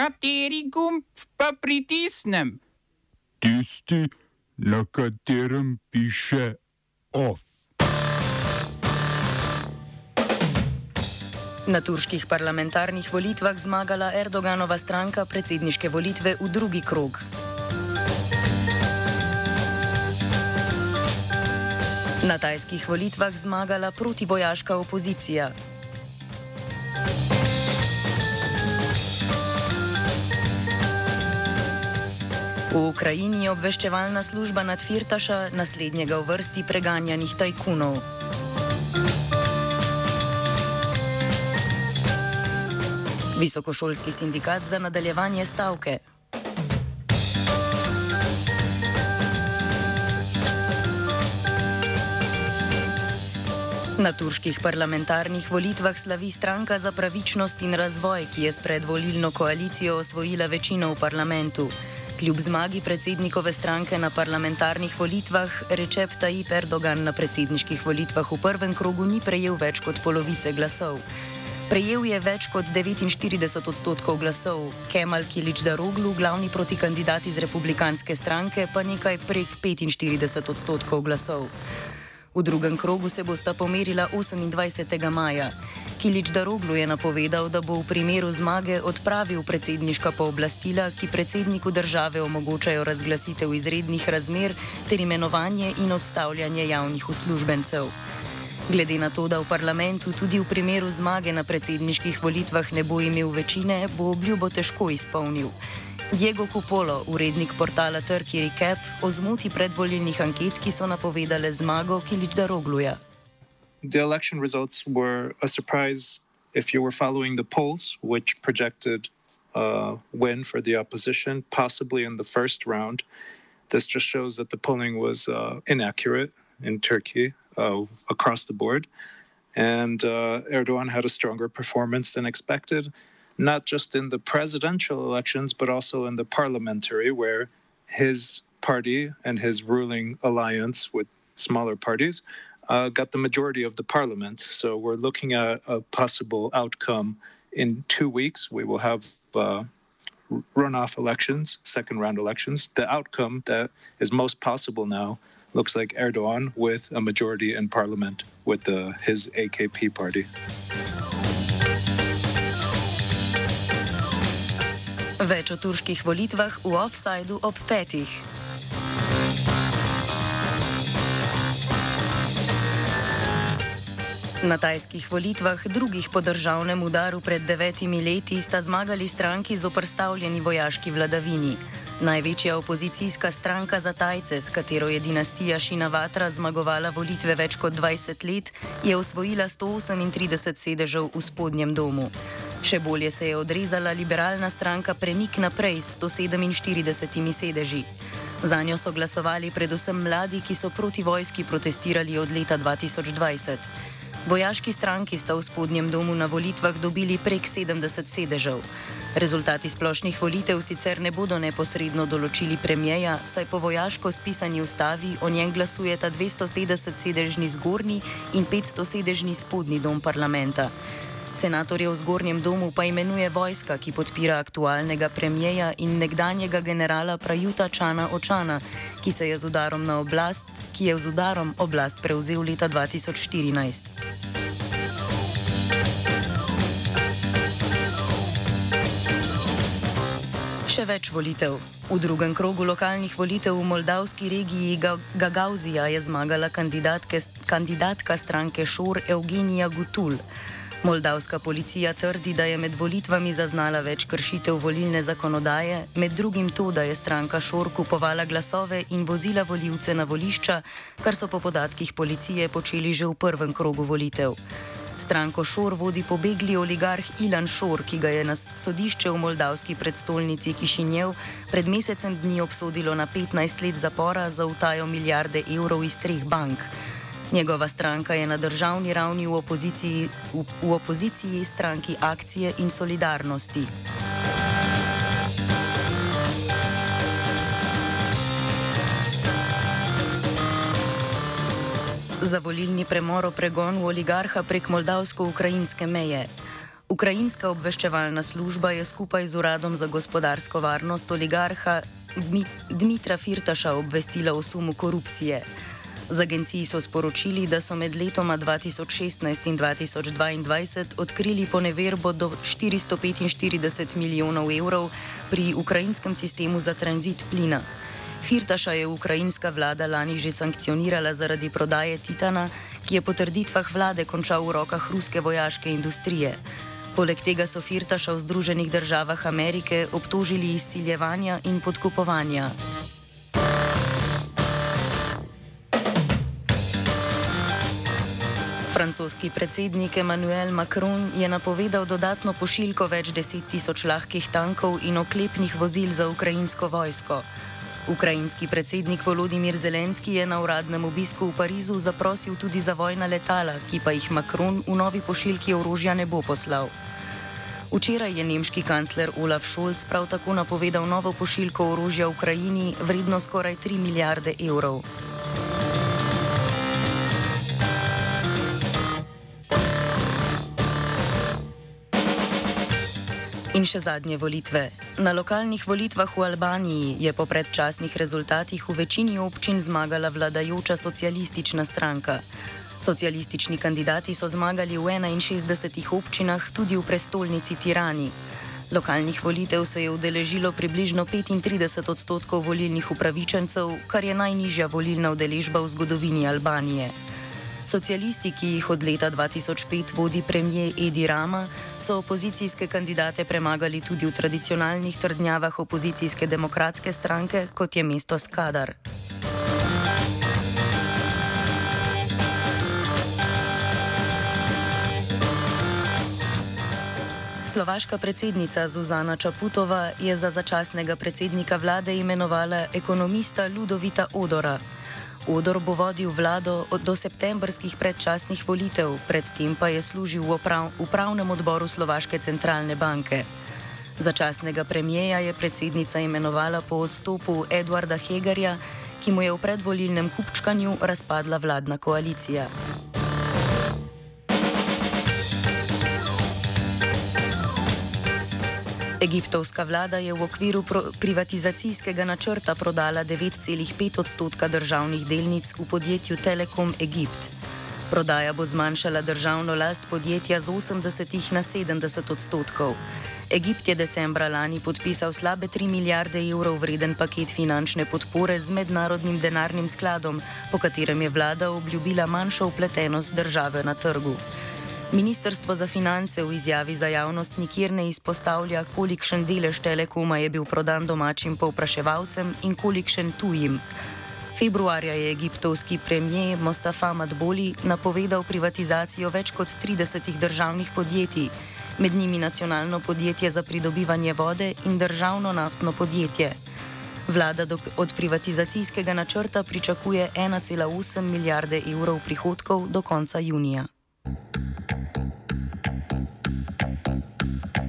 Kateri gumb pa pritisnem? Tisti, na katerem piše OF. Na turških parlamentarnih volitvah zmagala Erdoganova stranka predsedniške volitve v drugi krog. Na tajskih volitvah zmagala protivojaška opozicija. V Ukrajini je obveščevalna služba nad Firtaša, naslednjega v vrsti preganjanih tajkunov. Visokošolski sindikat za nadaljevanje stavke. Na turških parlamentarnih volitvah slavi stranka za pravičnost in razvoj, ki je s predvolilno koalicijo osvojila večino v parlamentu. Kljub zmagi predsednikove stranke na parlamentarnih volitvah, Recep Tayyip Erdogan na predsedniških volitvah v prvem krogu ni prejel več kot polovice glasov. Prejel je več kot 49 odstotkov glasov, Kemal Kilič Daroglu, glavni protikandidat iz republikanske stranke, pa nekaj prek 45 odstotkov glasov. V drugem krogu se bosta pomerila 28. maja. Kilič Daroglu je napovedal, da bo v primeru zmage odpravil predsedniška pooblastila, ki predsedniku države omogočajo razglasitev izrednih razmer ter imenovanje in odstavljanje javnih uslužbencev. Glede na to, da v parlamentu tudi v primeru zmage na predsedniških volitvah ne bo imel večine, bo obljubo težko izpolnil. Diego Cupolo, urednik portala Turkey Recap, o zmoti predvolilnih anket, ki so napovedale zmago Kilič Darogluja. The election results were a surprise if you were following the polls, which projected a win for the opposition, possibly in the first round. This just shows that the polling was uh, inaccurate in Turkey uh, across the board. And uh, Erdogan had a stronger performance than expected. Not just in the presidential elections, but also in the parliamentary, where his party and his ruling alliance with smaller parties uh, got the majority of the parliament. So we're looking at a possible outcome in two weeks. We will have uh, runoff elections, second round elections. The outcome that is most possible now looks like Erdogan with a majority in parliament with the, his AKP party. Več o turških volitvah v offsajdu ob petih. Na tajskih volitvah, drugih po državnem udaru pred devetimi leti, sta zmagali stranki z oprstavljeni vojaški vladavini. Največja opozicijska stranka za Tajce, s katero je dinastija Šinavatra zmagovala volitve več kot 20 let, je osvojila 138 sedežev v spodnjem domu. Še bolje se je odrezala liberalna stranka Premik naprej s 147 sedeži. Za njo so glasovali predvsem mladi, ki so proti vojski protestirali od leta 2020. Vojaški stranki sta v spodnjem domu na volitvah dobili prek 70 sedežev. Rezultati splošnih volitev sicer ne bodo neposredno določili premijeja, saj po vojaško spisani ustavi o njem glasujeta 250 sedežni zgornji in 500 sedežni spodnji dom parlamenta. Senatorje v zgornjem domu pa imenuje vojska, ki podpira aktualnega premijeja in nekdanjega generala Prajuta Čana Očana, ki, je oblast, ki je z udarom oblast prevzel leta 2014. Še več volitev. V drugem krogu lokalnih volitev v moldavski regiji Gagauzija je zmagala kandidatka stranke Šor Evgenija Gutul. Moldavska policija trdi, da je med volitvami zaznala več kršitev volilne zakonodaje, med drugim to, da je stranka Šor kupovala glasove in vozila voljivce na volišča, kar so po podatkih policije počeli že v prvem krogu volitev. Stranko Šor vodi pobegli oligarh Ilan Šor, ki ga je na sodišče v moldavski predstolnici Kišinjev pred mesecem dni obsodilo na 15 let zapora za utajo milijarde evrov iz treh bank. Njegova stranka je na državni ravni v opoziciji, v, v opoziciji stranki akcije in solidarnosti. Za volilni premor o pregonu oligarha prek moldavsko-ukrajinske meje. Ukrajinska obveščevalna služba je skupaj z Uradom za gospodarsko varnost oligarha Dmitra Firtaša obvestila o sumu korupcije. Z agenciji so sporočili, da so med letoma 2016 in 2022 odkrili poneverbo do 445 milijonov evrov pri ukrajinskem sistemu za tranzit plina. Firtaša je ukrajinska vlada lani že sankcionirala zaradi prodaje Titana, ki je po trditvah vlade končal v rokah ruske vojaške industrije. Poleg tega so Firtaša v Združenih državah Amerike obtožili izsiljevanja in podkupovanja. Francoski predsednik Emmanuel Macron je napovedal dodatno pošiljko več deset tisoč lahkih tankov in oklepnih vozil za ukrajinsko vojsko. Ukrajinski predsednik Volodimir Zelenski je na uradnem obisku v Parizu zaprosil tudi za vojna letala, ki pa jih Macron v novi pošiljki orožja ne bo poslal. Včeraj je nemški kancler Olaf Scholz prav tako napovedal novo pošiljko orožja Ukrajini vredno skoraj 3 milijarde evrov. In še zadnje volitve. Na lokalnih volitvah v Albaniji je po predčasnih rezultatih v večini občin zmagala vladajoča socialistična stranka. Socialistični kandidati so zmagali v 61 občinah, tudi v prestolnici Tirani. Lokalnih volitev se je udeležilo približno 35 odstotkov volilnih upravičencev, kar je najnižja volilna udeležba v zgodovini Albanije. Socialisti, ki jih od leta 2005 vodi premijer Edi Rama, so opozicijske kandidate premagali tudi v tradicionalnih trdnjavah opozicijske demokratske stranke, kot je mesto Skadar. Slovaška predsednica Zuzana Čaputova je za začasnega predsednika vlade imenovala ekonomista Ludovita Odora. Odor bo vodil vlado do septembrskih predčasnih volitev, predtem pa je služil v upravnem odboru Slovaške centralne banke. Začasnega premijeja je predsednica imenovala po odstopu Eduarda Hegarja, ki mu je v predvolilnem kupčkanju razpadla vladna koalicija. Egiptovska vlada je v okviru privatizacijskega načrta prodala 9,5 odstotka državnih delnic v podjetju Telekom Egipt. Prodaja bo zmanjšala državno last podjetja z 80 na 70 odstotkov. Egipt je decembra lani podpisal slabe 3 milijarde evrov vreden paket finančne podpore z mednarodnim denarnim skladom, po katerem je vlada obljubila manjšo upletenost države na trgu. Ministrstvo za finance v izjavi za javnost nikjer ne izpostavlja, kolikšen delež telekoma je bil prodan domačim povpraševalcem in kolikšen tujim. Februarja je egiptovski premijer Mostafa Madboli napovedal privatizacijo več kot 30 državnih podjetij, med njimi nacionalno podjetje za pridobivanje vode in državno naftno podjetje. Vlada od privatizacijskega načrta pričakuje 1,8 milijarde evrov prihodkov do konca junija.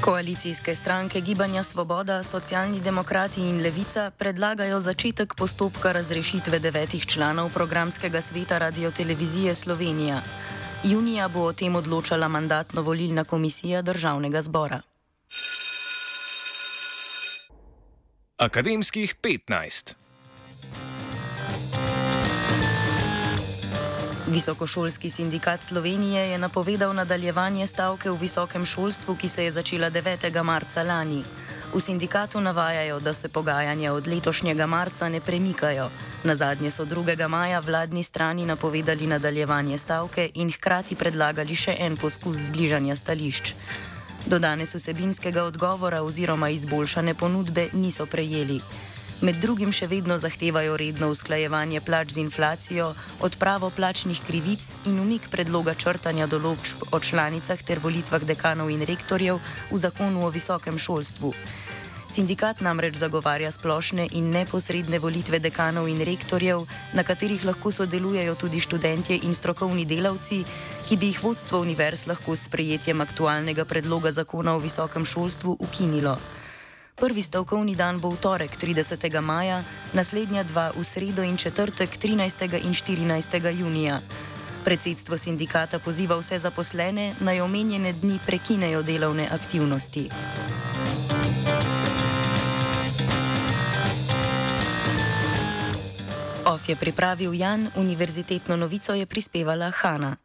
Koalicijske stranke Gibanja Svoboda, Socialni demokrati in Levica predlagajo začetek postopka razrešitve devetih članov programskega sveta radiotelevizije Slovenija. Junija bo o tem odločala mandatno-volilna komisija državnega zbora. Akademskih 15. Visokošolski sindikat Slovenije je napovedal nadaljevanje stavke v visokem šolstvu, ki se je začela 9. marca lani. V sindikatu navajajo, da se pogajanja od letošnjega marca ne premikajo. Na zadnje so 2. maja vladni strani napovedali nadaljevanje stavke in hkrati predlagali še en poskus zbližanja stališč. Do danes vsebinskega odgovora oziroma izboljšane ponudbe niso prejeli. Med drugim še vedno zahtevajo redno usklajevanje plač z inflacijo, odpravo plačnih krivic in umik predloga črtanja določb o članicah ter volitvah dekanov in rektorjev v zakonu o visokem šolstvu. Sindikat namreč zagovarja splošne in neposredne volitve dekanov in rektorjev, na katerih lahko sodelujejo tudi študentje in strokovni delavci, ki bi jih vodstvo univerz lahko s sprejetjem aktualnega predloga zakona o visokem šolstvu ukinilo. Prvi stavkovni dan bo v torek 30. maja, naslednja dva v sredo in četrtek 13. in 14. junija. Predsedstvo sindikata poziva vse zaposlene naj omenjene dni prekinejo delovne aktivnosti. OF je pripravil Jan, univerzitetno novico je prispevala Hanna.